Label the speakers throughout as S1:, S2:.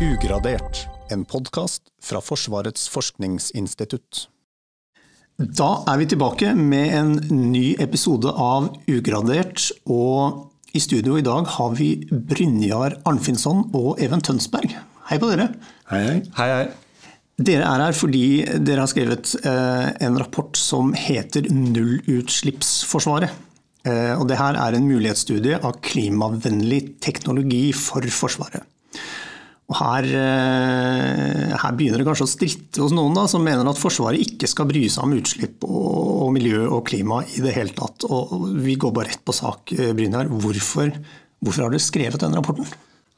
S1: Ugradert, en podkast fra Forsvarets forskningsinstitutt.
S2: Da er vi tilbake med en ny episode av Ugradert. Og i studio i dag har vi Brynjar Arnfinnsson og Even Tønsberg. Hei på dere.
S3: Hei, hei.
S4: Hei, hei.
S2: Dere er her fordi dere har skrevet eh, en rapport som heter Nullutslippsforsvaret. Eh, og det her er en mulighetsstudie av klimavennlig teknologi for Forsvaret. Og her, eh, her, begynner det kanskje å stritte hos noen da, som mener at Forsvaret ikke skal bry seg om utslipp og, og miljø og klima i det hele tatt. Og vi går bare rett på sak, Brynjar. Hvorfor, hvorfor har dere skrevet den rapporten?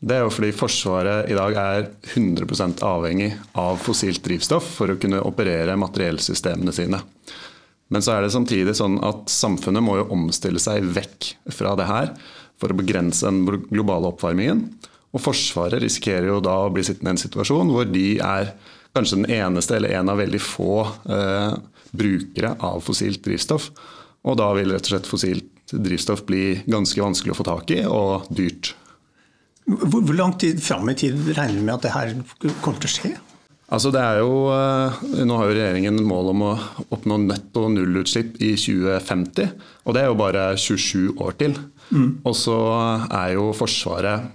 S4: Det er jo fordi Forsvaret i dag er 100% avhengig av fossilt drivstoff for å kunne operere materiellsystemene sine. Men så er det samtidig sånn at samfunnet må jo omstille seg vekk fra det her for å begrense den globale oppvarmingen. Og Forsvaret risikerer jo da å bli sittende i en situasjon hvor de er kanskje den eneste eller en av veldig få eh, brukere av fossilt drivstoff. Og da vil rett og slett fossilt drivstoff bli ganske vanskelig å få tak i og dyrt.
S2: Hvor, hvor lang tid fram i tid regner du med at det her kommer til å skje?
S4: Altså det er jo, eh, nå har jo regjeringen mål om å oppnå netto nullutslipp i 2050. Og det er jo bare 27 år til. Mm. Og så er jo Forsvaret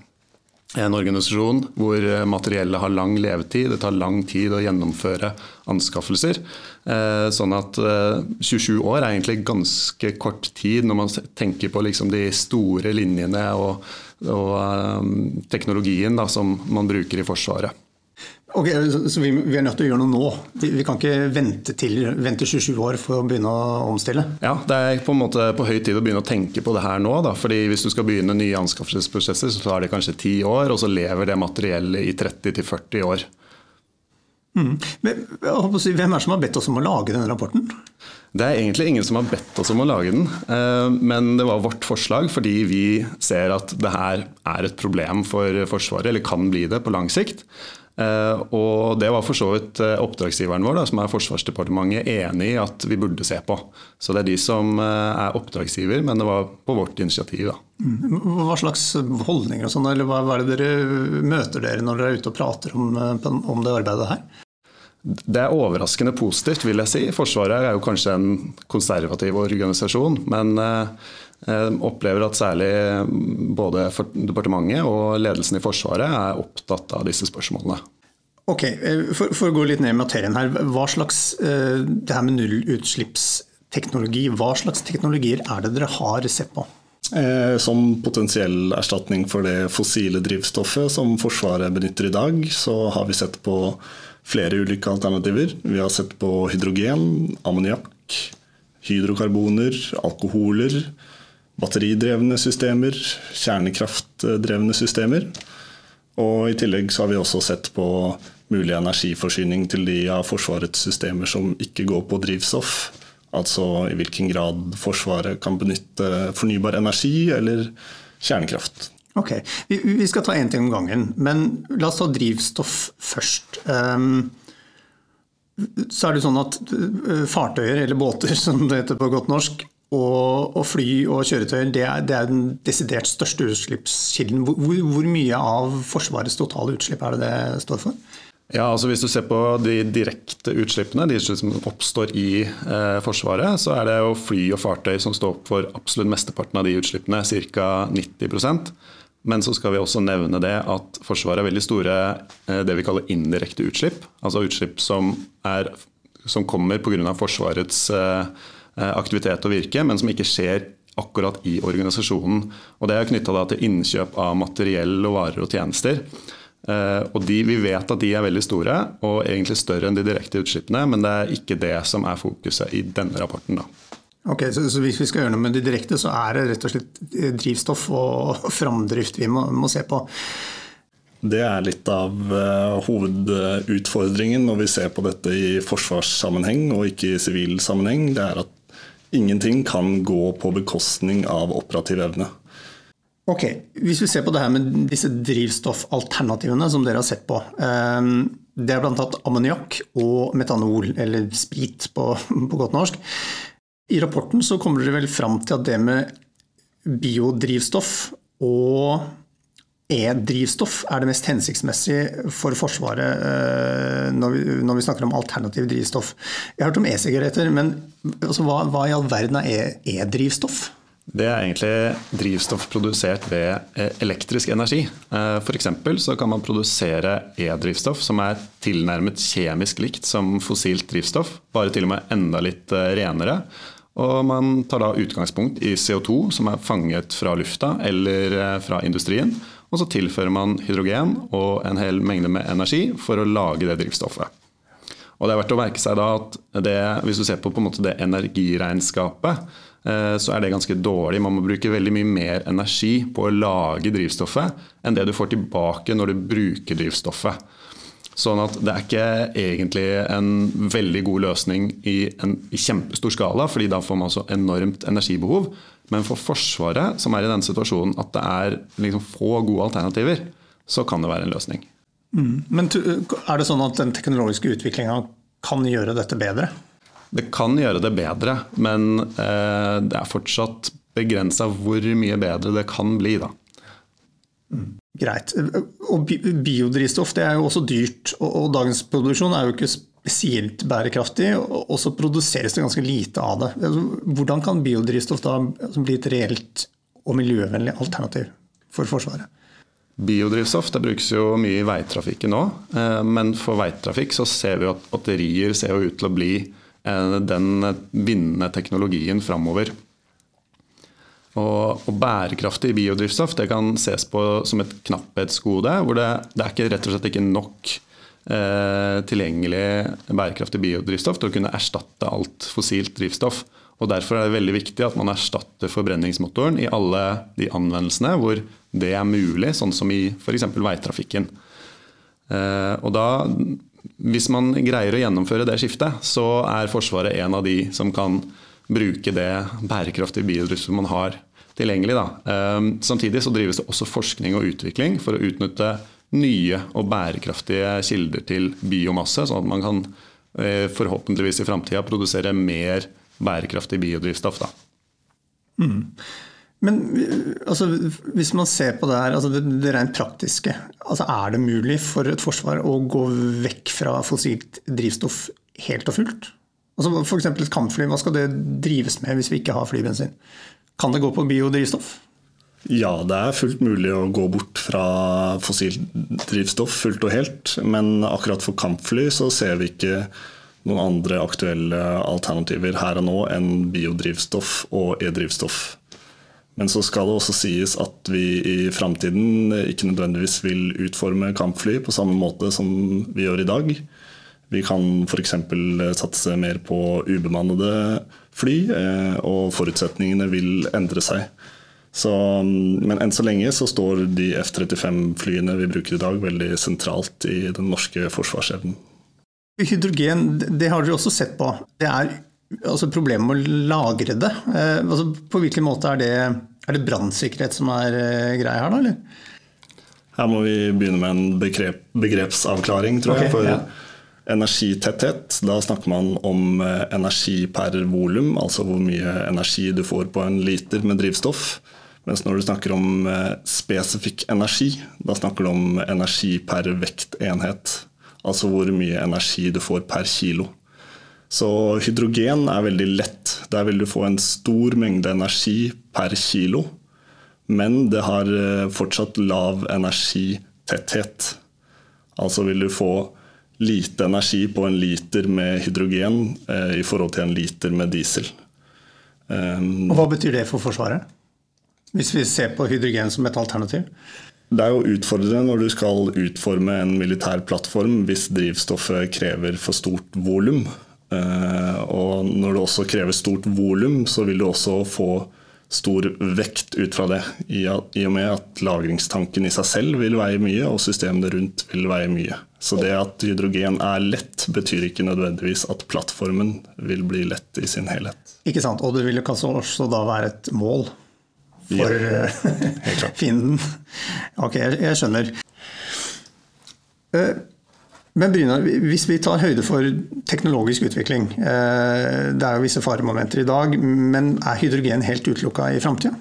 S4: en organisasjon hvor materiellet har lang levetid. Det tar lang tid å gjennomføre anskaffelser. Eh, sånn at 27 eh, år er egentlig ganske kort tid når man tenker på liksom de store linjene og, og teknologien da, som man bruker i Forsvaret.
S2: Ok, Så vi, vi, er nødt til å gjøre noe nå? Vi, kan ikke vente til vente 27 år for å begynne å omstille?
S4: Ja, det er på en måte på høy tid å begynne å tenke på det her nå. Da. fordi Hvis du skal begynne nye anskaffelsesprosesser, så tar det kanskje 10 år, og så lever det materiellet i 30-40 år.
S2: Mm. Men, si, hvem er det som har bedt oss om å lage denne rapporten?
S4: Det er egentlig ingen som har bedt oss om å lage den, eh, men det var vårt forslag fordi vi ser at det her er et problem for Forsvaret, eller kan bli det på lang sikt. Eh, og Det var for så vidt eh, oppdragsgiveren vår, da, som er Forsvarsdepartementet, enig i at vi burde se på. Så det er de som eh, er oppdragsgiver, men det var på vårt initiativ. da.
S2: Mm. Hva slags holdninger og sånn, eller hva, er det dere møter dere når dere er ute og prater om, om det arbeidet her?
S4: Det er overraskende positivt, vil jeg si. Forsvaret er jo kanskje en konservativ organisasjon, men opplever at særlig både departementet og ledelsen i Forsvaret er opptatt av disse spørsmålene.
S2: Ok, eh, for, for, å gå litt ned i materien her. Hva slags, eh, det her med nullutslippsteknologi, hva slags teknologier er det dere har sett på?
S3: Eh, som potensiell erstatning for det fossile drivstoffet som Forsvaret benytter i dag, så har vi sett på flere ulike alternativer. Vi har sett på hydrogen, ammoniakk, hydrokarboner, alkoholer batteridrevne systemer, kjernekraftdrevne systemer. Og I tillegg så har vi også sett på mulig energiforsyning til de av Forsvarets systemer som ikke går på drivstoff. Altså i hvilken grad Forsvaret kan benytte fornybar energi eller kjernekraft.
S2: Ok, Vi skal ta én ting om gangen, men la oss ta drivstoff først. Um, så er det sånn at uh, Fartøyer, eller båter som det heter på godt norsk, og, og, fly og kjøretøyer det er, det er, den desidert største utslippskilden. Hvor, hvor, mye av Forsvarets totale utslipp er det det står for?
S4: Ja, altså Hvis du ser på de direkte utslippene, de som oppstår i eh, Forsvaret, så er det jo fly og fartøy som står for absolutt mesteparten av de utslippene, ca. 90% men så skal vi også nevne det at Forsvaret har veldig store eh, det vi kaller indirekte utslipp. Altså utslipp som, er, som kommer pga. Forsvarets Eh, aktivitet og virke, men som ikke skjer akkurat i organisasjonen. Og Det er knytta til innkjøp av materiell og varer og tjenester. Eh, og de, Vi vet at de er veldig store, og egentlig større enn de direkte utslippene, men det er ikke det som er fokuset i denne rapporten. da.
S2: Ok, så, så, Hvis vi skal gjøre noe med de direkte, så er det rett og slett drivstoff og framdrift vi må, må se på.
S3: Det er litt av uh, hovedutfordringen når vi ser på dette i forsvarssammenheng og ikke i sivil sammenheng. Det er at Ingenting kan gå på bekostning av operativ evne.
S2: Ok, Hvis vi ser på det her med disse drivstoffalternativene som dere har sett på. Ehm, det er bl.a. ammoniakk og metanol, eller sprit på, på, godt norsk. I rapporten så kommer dere vel fram til at det med biodrivstoff og e-drivstoff er det mest hensiktsmessige for Forsvaret eh, når vi, når vi snakker om alternativ drivstoff. Jeg har hørt om e-sigaretter, men altså, hva, hva, i all verden er e-drivstoff?
S4: Det er egentlig drivstoff produsert ved eh, elektrisk energi. Eh, F.eks. så kan man produsere e-drivstoff som er tilnærmet kjemisk likt som fossilt drivstoff, bare til og med enda litt renere. Og man tar da utgangspunkt i CO2 som er fanget fra lufta eller fra industrien. Og så tilfører man hydrogen og en hel mengde med energi for å lage det drivstoffet. Og det er verdt å merke seg da at det, Hvis du ser på, på det energiregnskapet, eh, så er det ganske dårlig. Man må bruke veldig mye mer energi på å lage drivstoffet enn det du får tilbake når du bruker drivstoffet. Sånn at det er ikke egentlig en veldig god løsning i en i kjempestor skala, fordi da får man så enormt energibehov. Men for Forsvaret, som er i den situasjonen at det er liksom få gode alternativer, så kan det være en løsning.
S2: Mm. Men er det sånn at den teknologiske utviklinga kan gjøre dette bedre?
S4: Det kan gjøre det bedre, men eh, det er fortsatt begrensa hvor mye bedre det kan bli. da.
S2: Mm. Greit. Og biodrivstoff det er jo også dyrt, og dagens produksjon er jo ikke spesielt bærekraftig, og så produseres det ganske lite av det. Altså, hvordan kan biodrivstoff da bli et reelt og miljøvennlig alternativ for Forsvaret?
S4: Biodrivstoff det brukes jo mye i veitrafikken nå, eh, men for veitrafikk så ser vi at batterier ser jo ut til å bli eh, den vinnende teknologien framover. Og, bærekraftig biodrivstoff det kan ses på som et knapphetsgode. hvor det, det er ikke, rett og slett ikke nok tilgjengelig bærekraftig biodrivstoff til å kunne erstatte alt fossilt drivstoff. Og Derfor er det veldig viktig at man erstatter forbrenningsmotoren i alle de anvendelsene hvor det er mulig, sånn som i f.eks. veitrafikken. Eh, og da, Hvis man greier å gjennomføre det skiftet, så er Forsvaret en av de som kan bruke det bærekraftige biodrivstoffet man har tilgjengelig. Da. Eh, samtidig så drives det også forskning og utvikling for å utnytte nye og bærekraftige kilder til biomasse, sånn at man kan eh, forhåpentligvis i framtida produsere mer bærekraftig biodrivstoff. Da.
S2: Mm. Men altså, hvis man ser på det her, altså det, det rent praktiske. Altså, er det mulig for et forsvar å gå vekk fra fossilt drivstoff helt og fullt? Altså, F.eks. et kampfly, hva skal det drives med hvis vi ikke har flybensin? Kan det gå på biodrivstoff?
S3: Ja, det er fullt mulig å gå bort fra fossilt drivstoff fullt og helt. Men akkurat for kampfly så ser vi ikke noen andre aktuelle alternativer her og nå enn biodrivstoff og e-drivstoff. Men så skal det også sies at vi i framtiden ikke nødvendigvis vil utforme kampfly på samme måte som vi gjør i dag. Vi kan f.eks. satse mer på ubemannede fly, eh, og forutsetningene vil endre seg. Så, men enn så lenge så står de F-35-flyene vi bruker i dag, veldig sentralt i den norske forsvarsevnen.
S2: Hydrogen, det har dere også sett på. Det er altså problemet med å lagre det. Eh, altså, på hvilken måte er det, er det brannsikkerhet som er eh, greia her, da? eller?
S3: Her må vi begynne med en begrep, begrepsavklaring, tror jeg. for ja. Energitetthet, da snakker man om eh, energi per volum, altså hvor mye energi du får på en liter med drivstoff. Mens når du snakker om eh, spesifikk energi, da snakker du om energi per vektenhet. Altså hvor mye energi du får per kilo. Så hydrogen er veldig lett. Der vil du få en stor mengde energi per kilo. Men det har eh, fortsatt lav energitetthet. Altså vil du få lite energi på en liter med hydrogen eh, i forhold til en liter med diesel.
S2: Um, Og Hva betyr det for Forsvaret? Hvis vi ser på hydrogen som et alternativ?
S3: Det er jo utfordrende når du skal utforme en militær plattform hvis drivstoffet krever for stort volum. Eh, og når det også krever stort volum, så vil du også få stor vekt ut fra det. I og med at lagringstanken i seg selv vil veie mye, og systemene rundt vil veie mye. Så det at hydrogen er lett, betyr ikke nødvendigvis at plattformen vil bli lett i sin helhet.
S2: Ikke sant, Og det vil kanskje også da være et mål for ja, eh, fienden. Ok, jeg, skjønner. Eh, men Bryna, hvis vi tar høyde for teknologisk utvikling eh, Det er jo visse faremomenter i dag, men er hydrogen helt utelukka i framtida?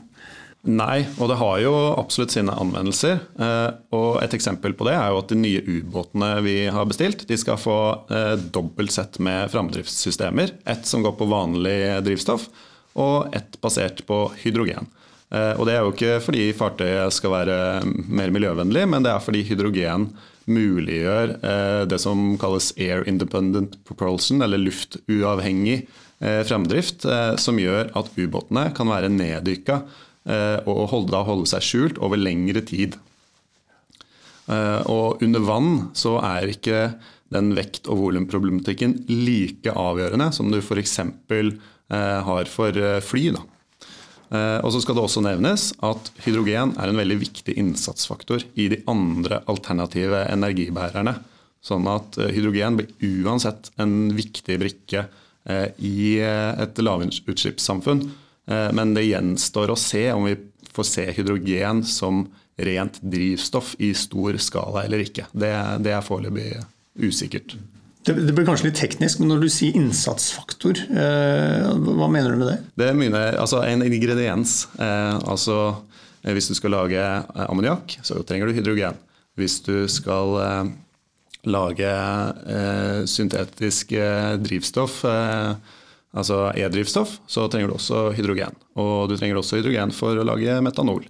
S4: Nei, og det har jo absolutt sine anvendelser. Eh, og Et eksempel på det er jo at de nye ubåtene vi har bestilt, de skal få dobbelt sett med framdriftssystemer. Ett som går på vanlig drivstoff, og ett basert på hydrogen. Eh, og Det er jo ikke fordi fartøyet skal være mer miljøvennlig, men det er fordi hydrogen muliggjør det som kalles air independent propulsion, eller luftuavhengig fremdrift, som gjør at ubåtene kan være neddykka Eh, og holde, holde seg skjult over lengre tid. Eh, og under vann så er ikke den vekt- og volumproblematikken like avgjørende som du f.eks. Eh, har for fly. Da. Og så skal det også nevnes at hydrogen er en veldig viktig innsatsfaktor i de andre alternative energibærerne. Sånn at hydrogen blir uansett en viktig brikke i et lavutslippssamfunn. Eh, men det gjenstår å se om vi får se hydrogen som rent drivstoff i stor skala eller ikke. Det, det er foreløpig usikkert.
S2: Det, det, blir kanskje litt teknisk, men når du sier innsatsfaktor, eh, hva mener du med det?
S4: Det er altså en ingrediens. Eh, altså eh, Hvis du skal lage ammoniakk, så trenger du hydrogen. Hvis du skal eh, lage syntetisk drivstoff altså e-drivstoff, så trenger du også hydrogen. Og du trenger også hydrogen for å lage metanol.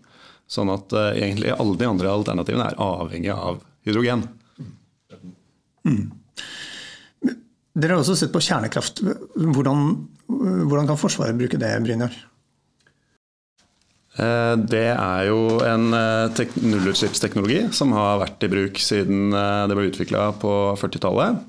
S4: Sånn at egentlig alle de andre alternativene er avhengig av hydrogen.
S2: Mm. Dere har også sett på kjernekraft. Hvordan, hvordan kan Forsvaret bruke det, Brynjar?
S4: Eh, det er jo en eh, nullutslippsteknologi som har vært i bruk siden det ble utvikla på 40-tallet.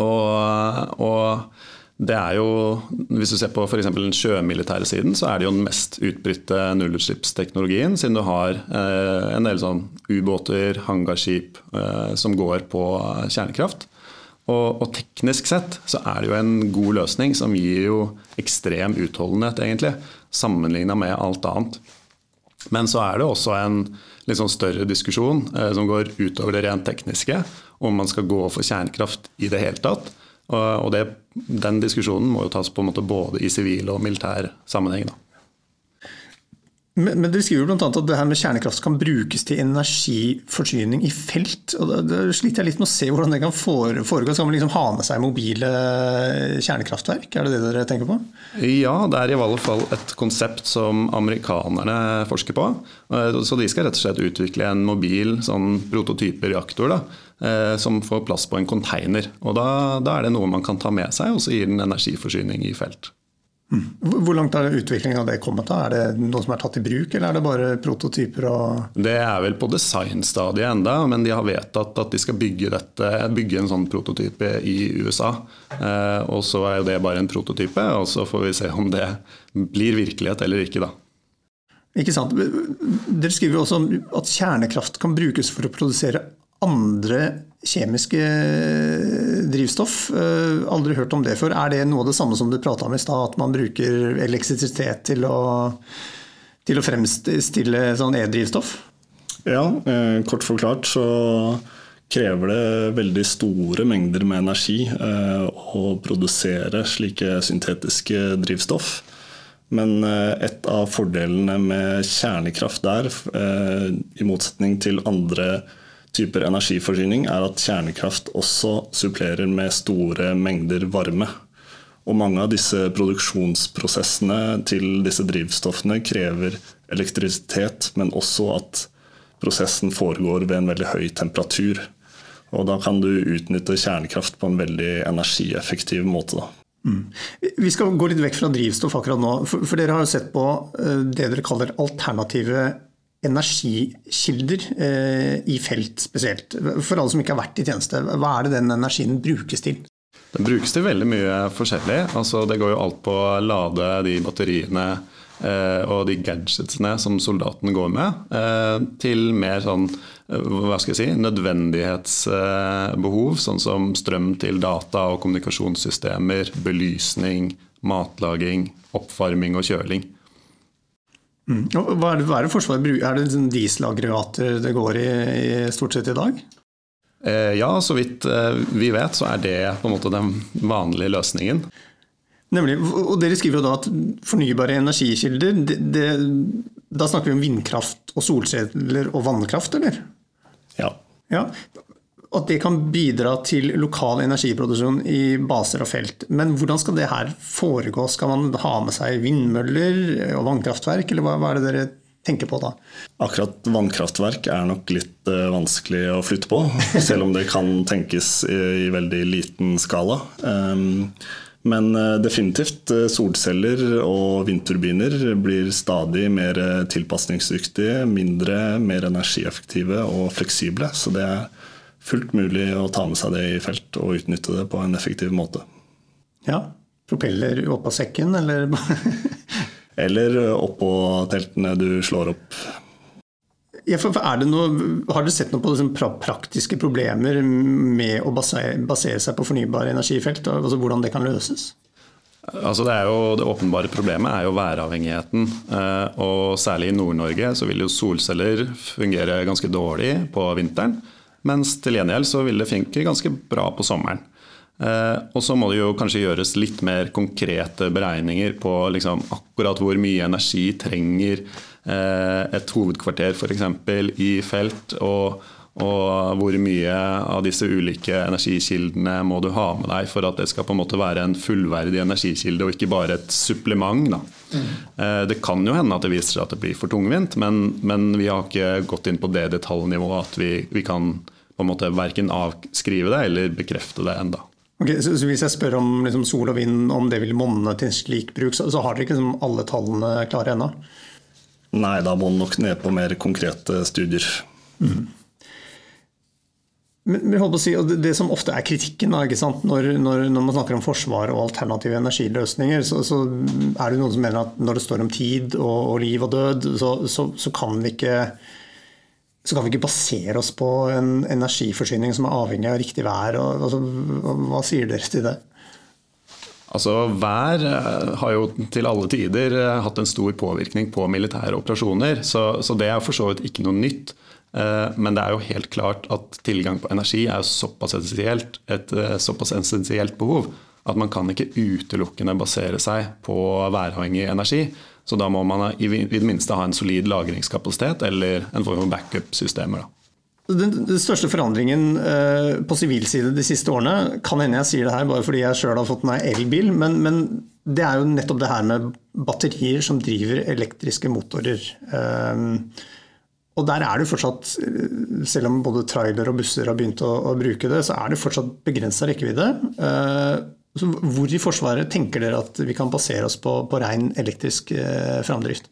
S4: Og, og det er jo, Hvis du ser på f.eks. den sjømilitære siden, så er det jo den mest utbrytte nullutslippsteknologien, siden du har eh, en del sånn ubåter, hangarskip eh, som går på kjernekraft. Og, og, teknisk sett så er det jo en god løsning som gir jo ekstrem utholdenhet, egentlig, sammenligna med alt annet. Men så er det også en litt sånn større diskusjon eh, som går utover det rent tekniske, om man skal gå for kjernekraft i det hele tatt. Og det, Den diskusjonen må jo tas på en måte både i sivil og militær sammenheng. Da.
S2: Men, men Dere skriver bl.a. at det her med kjernekraft kan brukes til energiforsyning i felt. og Da sliter jeg litt med å se hvordan det kan foregå. Skal man liksom ha med seg mobile kjernekraftverk? Er det det dere tenker på?
S4: Ja, det er i alle fall et konsept som amerikanerne forsker på. Så de skal rett og slett utvikle en mobil sånn prototypereaktor da, eh, som får plass på en container. Og da, da er det noe man kan ta med seg, og så gir den energiforsyning i felt.
S2: Hvor langt er utviklingen av det kommet? da? Er det noe som er tatt i bruk, eller er det bare prototyper? Og
S4: det er vel på designstadiet enda, men de har vedtatt at de skal bygge, dette, bygge en sånn prototype i USA. Eh, og så er jo det bare en prototype, og så får vi se om det blir virkelighet eller ikke, da.
S2: Ikke sant. Dere skriver også at kjernekraft kan brukes for å produsere andre kjemiske drivstoff. Eh, aldri hørt om det før. Er det noe av det samme som du prata om i stad, at man bruker elektrisitet til å, til å fremstille sånn e-drivstoff?
S3: Ja, eh, kort forklart så krever det veldig store mengder med energi eh, å produsere slike syntetiske drivstoff. Men et av fordelene med kjernekraft der, i motsetning til andre drivstoff, typer energiforsyning er at kjernekraft også supplerer med store mengder varme. Og mange av disse produksjonsprosessene til disse drivstoffene krever elektrisitet, men også at prosessen foregår ved en veldig høy temperatur. Og da kan du utnytte kjernekraft på en veldig energieffektiv måte. Mm.
S2: Vi skal gå litt vekk fra drivstoff akkurat nå. For, for dere har jo sett på eh, det dere kaller alternative energikilder eh, i felt spesielt. For alle som ikke har vært i tjeneste, hva er det den energien brukes til?
S4: Den brukes til veldig mye forskjellig. Altså, det går jo alt på å lade de batteriene eh, og de gadgetsene som soldatene går med, eh, til mer sånn hva skal jeg si, nødvendighetsbehov, sånn som strøm til data og kommunikasjonssystemer, belysning, matlaging, oppvarming og kjøling.
S2: Mm. Hva er det, hva er det Forsvaret bruker? Er det dieselaggregater det går i, i, stort sett i dag?
S4: Eh, ja, så vidt eh, vi vet så er det på en måte den vanlige løsningen.
S2: Nemlig, og Dere skriver jo da at fornybare energikilder det, det, Da snakker vi om vindkraft og solceller og vannkraft, eller?
S3: Ja.
S2: Ja, At det kan bidra til lokal energiproduksjon i baser og felt. Men hvordan skal det her foregå? Skal man ha med seg vindmøller og vannkraftverk, eller hva, hva er det dere tenker på da?
S3: Akkurat vannkraftverk er nok litt uh, vanskelig å flytte på, selv om det kan tenkes i, i veldig liten skala. Um, men uh, definitivt uh, solceller og vindturbiner blir stadig mer tilpasningsdyktige, mindre, mer energieffektive og fleksible. Så det er fullt mulig å ta med seg det i felt og utnytte det på en effektiv måte.
S2: Ja, Propeller oppå sekken, eller?
S3: Eller oppå teltene du slår opp.
S2: Ja, for noe, har dere sett noe på liksom praktiske problemer med å basere, basere seg på fornybare energifelt? Altså hvordan det kan løses?
S4: Altså det, jo, det, åpenbare problemet er jo væravhengigheten. Eh, og særlig i Nord-Norge så vil jo solceller fungere ganske dårlig på vinteren. Mens til gjengjeld så vil det funke ganske bra på sommeren. Eh, og så må det jo kanskje gjøres litt mer konkrete beregninger på liksom akkurat hvor mye energi trenger eh, et hovedkvarter f.eks. i felt. og og hvor mye av disse ulike energikildene må du ha med deg for at det skal på en måte være en fullverdig energikilde og ikke bare et supplement. Mm. Det kan jo hende at det viser seg at det blir for tungvint, men, men vi har ikke gått inn på det detaljnivået at vi, vi kan på en måte verken avskrive det eller bekrefte det enda.
S2: Okay, så, så, Hvis jeg spør om liksom, sol og vind, om det vil monne til slik bruk, så, så har dere ikke liksom, alle tallene klare ennå?
S3: Nei, da må man nok ned på mer konkrete studier. Mm.
S2: Men, men å si, det, det, som ofte er kritikken da, når, når, når, man snakker om forsvar og alternative energiløsninger, så, så, er det noen som mener at når det står om tid og, og liv og død, så, så kan vi ikke så kan vi ikke basere oss på en energiforsyning som er avhengig av riktig vær. Og, altså, hva sier dere til det?
S4: Altså, Vær eh, har jo til alle tider eh, hatt en stor påvirkning på militære operasjoner, så, så det er for så vidt ikke noe nytt. Eh, men det er jo helt klart at tilgang på energi er såpass et såpass essensielt behov at man kan ikke utelukkende basere seg på væravhengig energi. Så da må man i det minste ha en solid lagringskapasitet eller en form for backup-systemer.
S2: Den, den, største forandringen eh, på sivil side de siste årene, kan hende jeg sier det her bare fordi jeg sjøl har fått meg elbil, men, men, det er jo nettopp det her med batterier som driver elektriske motorer. Eh, og der er det fortsatt, selv om både trailer og busser har begynt å, å bruke det, så er det fortsatt begrensa rekkevidde. Eh, så hvor i Forsvaret tenker dere at vi kan basere oss på, på ren elektrisk eh, framdrift?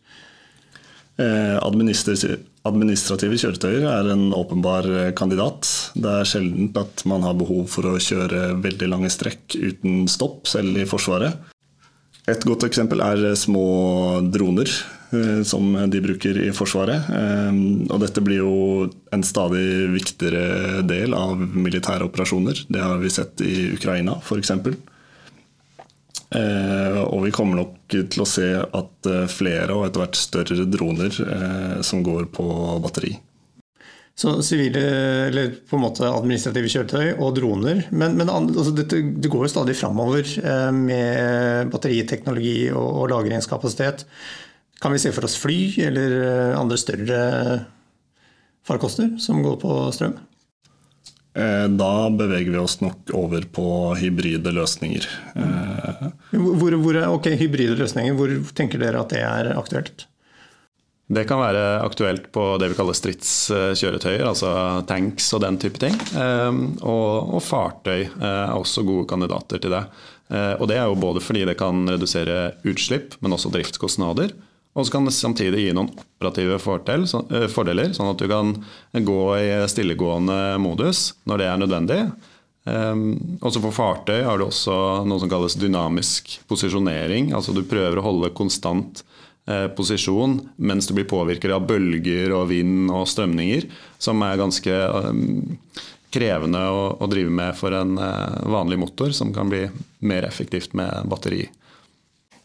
S3: Eh, administrative kjøretøyer er en åpenbar eh, kandidat. Det er sjelden at man har behov for å kjøre veldig lange strekk uten stopp, selv i Forsvaret. Et godt eksempel er eh, små droner som de bruker i Forsvaret. Og dette blir jo en stadig viktigere del av militære operasjoner. Det har vi sett i Ukraina f.eks. Eh, og vi kommer nok til å se at eh, flere og etter hvert større droner eh, som går på batteri.
S2: Så sivile, eller på en måte administrative kjøretøy og droner. Men, men altså, det, det, går jo stadig framover med batteriteknologi og, og, lagringskapasitet. Kan vi se for oss fly eller andre større farkoster som går på strøm?
S3: Eh, da beveger vi oss nok over på hybride løsninger.
S2: Eh, hvor, hvor, ok, hybride løsninger, hvor tenker dere at det er aktuelt?
S4: Det kan være aktuelt på det vi kaller stridskjøretøyer, altså tanks og den type ting. Eh, og, og fartøy er også gode kandidater til det. Og det er jo både fordi det kan redusere utslipp, men også driftskostnader. Og så kan det samtidig gi noen operative eh, fordeler, sånn at du kan gå i stillegående modus når det er nødvendig. Um, også for fartøy har du også noe som kalles dynamisk posisjonering. altså Du prøver å holde konstant eh, posisjon mens du blir påvirket av bølger og vind og strømninger, som er ganske um, krevende å, drive med for en eh, vanlig motor, som kan bli mer effektivt med batteri.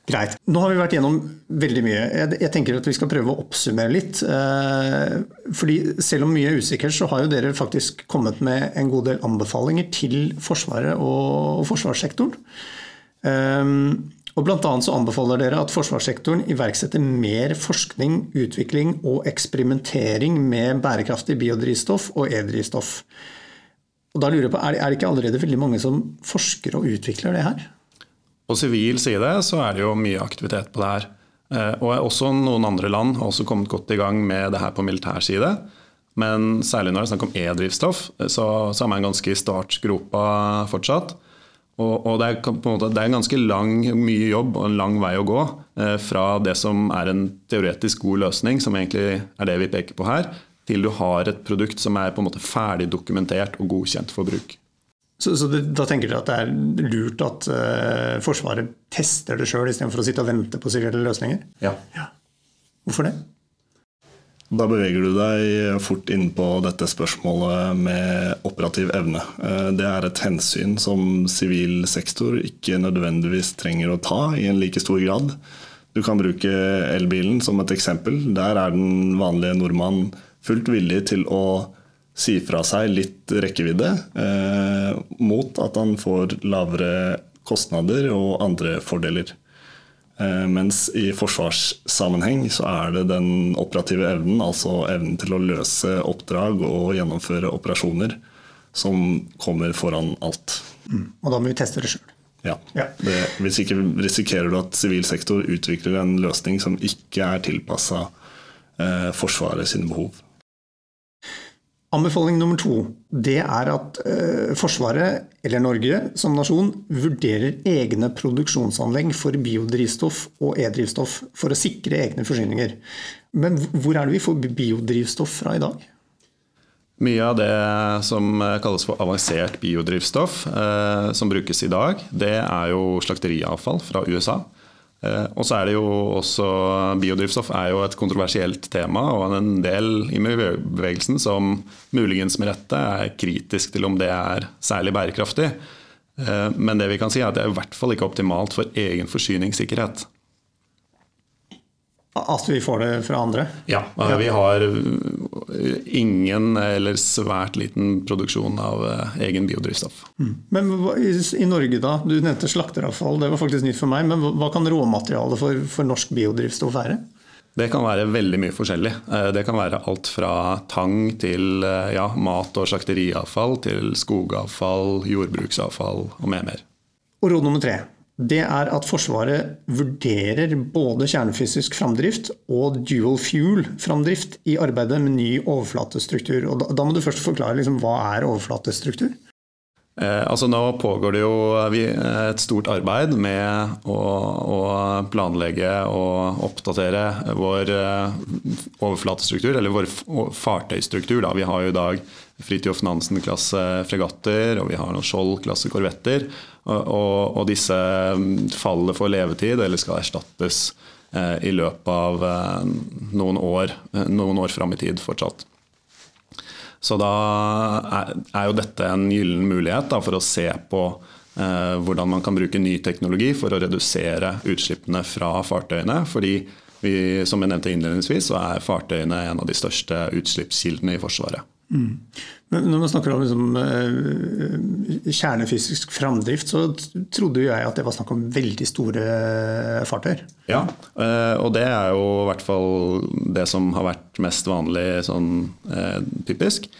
S2: Greit. Nå har vi vært gjennom veldig mye. Jeg, tenker at vi skal prøve å oppsummere litt. Eh, fordi selv om mye er usikkert, så har jo dere faktisk kommet med en god del anbefalinger til Forsvaret og forsvarssektoren. Eh, Og annet så anbefaler dere at forsvarssektoren iverksetter mer forskning, utvikling og eksperimentering med bærekraftig biodrivstoff og e-drivstoff. Og da lurer jeg på, Er det ikke allerede veldig mange som forsker og utvikler det her?
S4: På sivil side så er det jo mye aktivitet på det her. Eh, og også noen andre land har også kommet godt i gang med det her på militær side. Men særlig når det er snakk om e-drivstoff, så, så er man ganske i startgropa fortsatt. Og, og det, er, måte, det, er, ganske lang, mye jobb og en lang vei å gå eh, fra det som er en teoretisk god løsning, som egentlig er det vi peker på her, til du har et produkt som er på en måte ferdig dokumentert og godkjent for bruk.
S2: Så, så det, da tenker dere at det er lurt at uh, Forsvaret tester det sjøl istedenfor å sitte og vente på sivile løsninger?
S4: Ja.
S2: ja. Hvorfor det?
S3: Da beveger du deg fort inn på dette spørsmålet med operativ evne. Eh, det er et hensyn som sivil sektor ikke nødvendigvis trenger å ta i en like stor grad. Du kan bruke elbilen som et eksempel. Der er den vanlige nordmann fullt villig til å si fra seg litt rekkevidde eh, mot at han får lavere kostnader og andre fordeler. Eh, mens i forsvarssammenheng så er det den operative evnen, altså evnen til å løse oppdrag og gjennomføre operasjoner, som kommer foran alt.
S2: Mm. Og da må vi teste det sjøl.
S3: Ja. ja. Det, hvis ikke risikerer du at sivil sektor utvikler en løsning som ikke er tilpassa eh, Forsvaret sine behov.
S2: Anbefaling nummer to det er at eh, Forsvaret, eller Norge som nasjon, vurderer egne produksjonsanlegg for biodrivstoff og e-drivstoff for å sikre egne forsyninger. Men hvor er det vi får biodrivstoff fra i dag?
S4: Mye av det som kalles for avansert biodrivstoff, eh, som brukes i dag, det er jo slakteriavfall fra USA. Eh, og så er det jo også Biodrivstoff er jo et kontroversielt tema, og en del i miljøbevegelsen som muligens med rette er kritisk til om det er særlig bærekraftig. Eh, men det vi kan si er at det er i hvert fall ikke optimalt for egen forsyningssikkerhet.
S2: At vi får det fra andre?
S4: Ja. Vi har ingen eller svært liten produksjon av eh, egen biodrivstoff.
S2: Mm. Men i Norge, da? Du nevnte slakteravfall, det var faktisk nytt for meg. Men hva kan råmaterialet for, for norsk biodrivstoff være?
S4: Det kan være veldig mye forskjellig. Eh, det kan være alt fra tang til eh, ja, mat- og slakteriavfall, til skogavfall, jordbruksavfall og mer mer.
S2: Og råd nummer tre det er at Forsvaret vurderer både kjernefysisk framdrift og dual fuel-framdrift i arbeidet med ny overflatestruktur. Og da, da må du først forklare liksom, hva er overflatestruktur?
S4: Eh, altså nå pågår det jo et stort arbeid med å, å planlegge og oppdatere vår eh, overflatestruktur, eller vår fartøystruktur. Da. Vi har jo i dag Fridtjof Nansen-klasse fregatter, og vi har noen Skjold-klasse korvetter. Og, og, og, disse mm, faller for levetid, eller skal erstattes eh, i løpet av eh, noen år, eh, noen år fram i tid fortsatt. Så da er, jo dette en gyllen mulighet da, for å se på eh, hvordan man kan bruke ny teknologi for å redusere utslippene fra fartøyene. fordi vi, som jeg nevnte innledningsvis, så er fartøyene en av de største utslippskildene i Forsvaret. Mm.
S2: Når man snakker om liksom, eh, kjernefysisk framdrift, så trodde jeg at det var snakk om veldig store fartøyer.
S4: Ja, eh, og det er jo i hvert fall det som har vært mest vanlig sånn eh, typisk.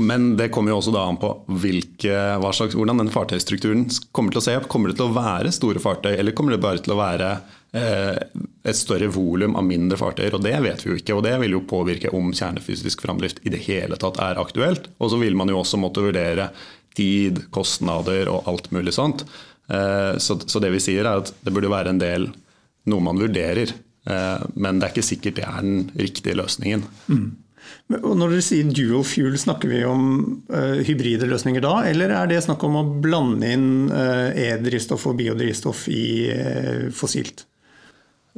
S4: Men det kommer jo også da an på hvilke, slags, hvordan den fartøystrukturen kommer til å se. opp. Kommer det til å være store fartøy, eller kommer det bare til å være Eh, et større volum av mindre fartøyer. og Det vet vi jo ikke, og det vil jo påvirke om kjernefysisk framdrift i det hele tatt er aktuelt. Og så vil man jo også måtte vurdere tid, kostnader og alt mulig sånt. Eh, så det vi sier er at det burde være en del noe man vurderer, eh, men det er ikke sikkert det er den riktige løsningen. Mm.
S2: Og når dere sier dual fuel, snakker vi om uh, hybride løsninger da, eller er det snakk om å blande inn e-drivstoff og biodrivstoff i fossilt?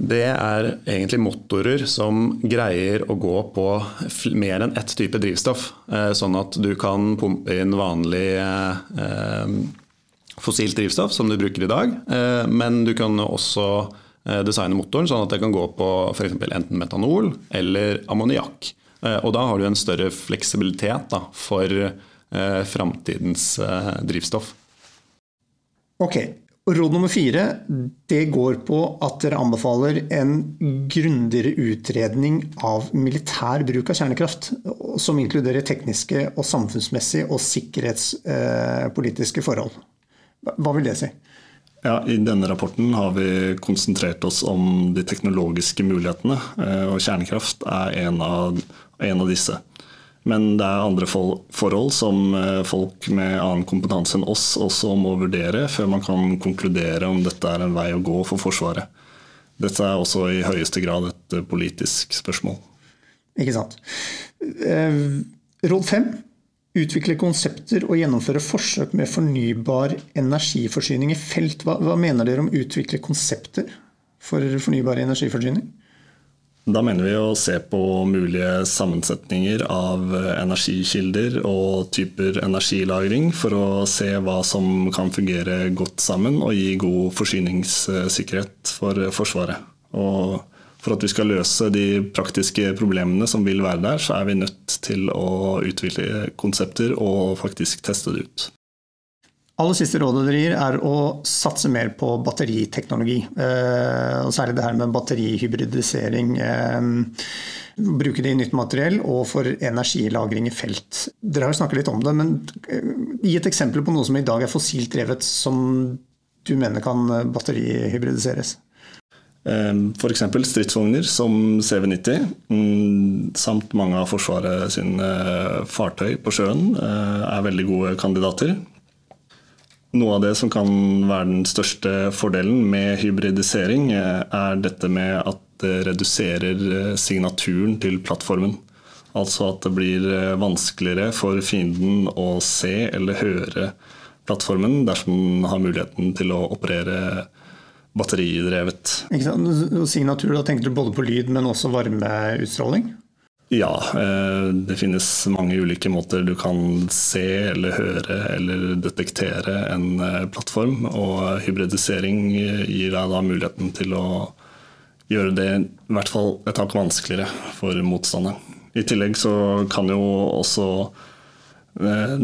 S4: Det er egentlig motorer som greier å gå på mer enn ett type drivstoff. Eh, sånn at du kan pumpe inn vanlig eh, fossilt drivstoff som du bruker i dag. Eh, men du kan også designe motoren sånn at det kan gå på f.eks. enten metanol eller ammoniakk. Og da har du en større fleksibilitet for framtidens drivstoff.
S2: Ok, Råd nummer fire det går på at dere anbefaler en grundigere utredning av militær bruk av kjernekraft. Som inkluderer tekniske og samfunnsmessige og sikkerhetspolitiske forhold. Hva vil det si?
S3: Ja, I denne rapporten har vi konsentrert oss om de teknologiske mulighetene. Eh, og kjernekraft er en av, en av disse. Men det er andre forhold som eh, folk med annen kompetanse enn oss også må vurdere før man kan konkludere om dette er en vei å gå for Forsvaret. Dette er også i høyeste grad et eh, politisk spørsmål.
S2: Ikke sant. Eh, råd fem. Utvikle konsepter og gjennomføre forsøk med fornybar energiforsyning i felt. Hva, hva mener dere om utvikle konsepter for fornybar energiforsyning?
S3: Da mener vi å se på mulige sammensetninger av energikilder og typer energilagring for å se hva som kan fungere godt sammen og gi god forsyningssikkerhet for Forsvaret. Og for at vi skal løse de praktiske problemene som vil være der, så er vi nødt til å utvikle konsepter og faktisk teste det ut.
S2: Aller siste rådet dere gir, er å satse mer på batteriteknologi. Eh, og særlig det her med batterihybridisering. Eh, bruke det i nytt materiell og for energilagring i felt. Dere har jo snakket litt om det, men eh, gi et eksempel på noe som i dag er fossilt drevet, som du mener kan batterihybridiseres.
S3: F.eks. stridsvogner som CV90, mm, samt mange av Forsvaret sine fartøy på sjøen er veldig gode kandidater. Noe av det som kan være den største fordelen med hybridisering, eh, er dette med at det reduserer eh, signaturen til plattformen. Altså at det blir eh, vanskeligere for fienden å se eller høre plattformen dersom den har muligheten til å operere batteridrevet.
S2: Signatur, da tenker du både på lyd, men også varmeutstråling?
S3: Ja, eh, det finnes mange ulike måter du kan se eller høre eller detektere en eh, plattform. Og hybridisering gir deg da muligheten til å gjøre det i hvert fall et hakk vanskeligere for motstanderen. I tillegg så kan jo også eh,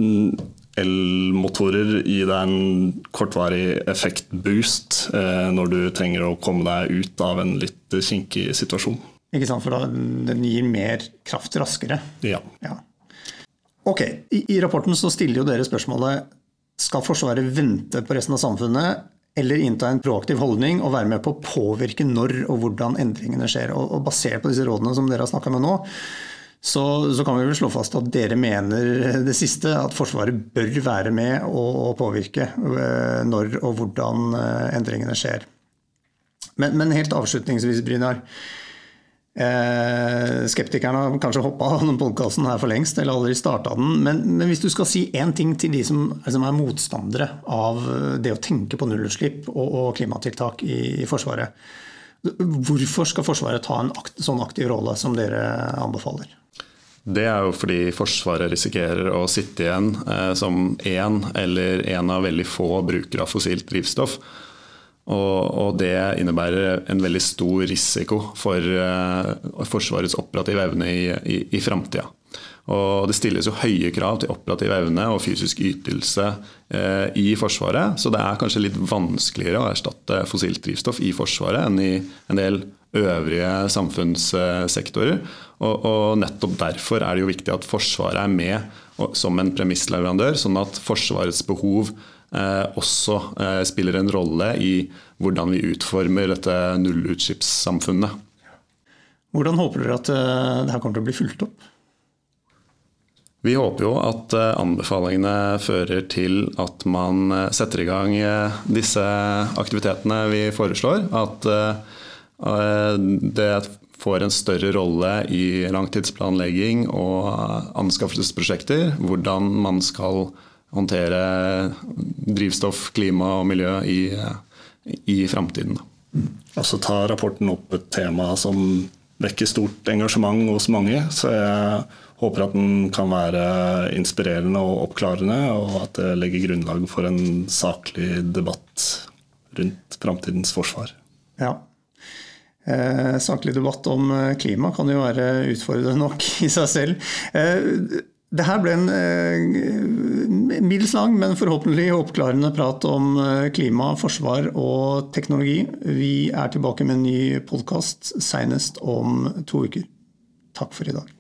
S3: elmotorer gi deg en kortvarig effektboost når du trenger å komme deg ut av en litt kinkig situasjon.
S2: Ikke sant, For da, den gir mer kraft raskere.
S3: Ja.
S2: ja. Ok, I, I, rapporten så stiller jo dere spørsmålet skal Forsvaret vente på resten av samfunnet eller innta en proaktiv holdning og være med på å påvirke når og hvordan endringene skjer. Og, og Basert på disse rådene som dere har snakka med nå, så, så, kan vi vel slå fast at dere mener det siste, at Forsvaret bør være med og, påvirke eh, når og hvordan eh, endringene skjer. Men, men helt avslutningsvis, Brynar. Eh, skeptikerne har kanskje hoppa av denne podkasten her for lengst, eller aldri starta den. Men, men, hvis du skal si én ting til de som, som, er motstandere av det å tenke på nullutslipp og, og klimatiltak i, i, Forsvaret. Hvorfor skal Forsvaret ta en akt, sånn aktiv rolle som dere anbefaler?
S4: Det er jo fordi Forsvaret risikerer å sitte igjen eh, som én eller en av veldig få brukere av fossilt drivstoff. Og, det innebærer en veldig stor risiko for uh, Forsvarets operative evne i, i, i framtida. Og det stilles jo høye krav til operativ evne og fysisk ytelse eh, i Forsvaret, så det er kanskje litt vanskeligere å erstatte fossilt drivstoff i Forsvaret enn i en del øvrige samfunnssektorer. Og, og nettopp derfor er det jo viktig at Forsvaret er med som en premissleverandør, sånn at Forsvarets behov Eh, også eh, spiller en rolle i hvordan vi utformer dette nullutslippssamfunnet.
S2: Hvordan håper dere at dette kommer til å bli fulgt opp?
S4: Vi håper jo at anbefalingene fører til at man setter i gang disse aktivitetene vi foreslår. At det får en større rolle i langtidsplanlegging og anskaffelsesprosjekter. Hvordan man skal håndtere drivstoff, klima og miljø i, i framtiden.
S3: Altså tar rapporten opp et tema som vekker stort engasjement hos mange. Så jeg håper at den kan være inspirerende og oppklarende, og at det legger grunnlag for en saklig debatt rundt framtidens forsvar.
S2: Ja. Eh, saklig debatt om klima kan jo være utfordrende nok i seg selv. Eh, det her ble en eh, middels lang, men forhåpentlig oppklarende prat om klima, forsvar og teknologi. Vi er tilbake med en ny podkast senest om to uker. Takk for i dag.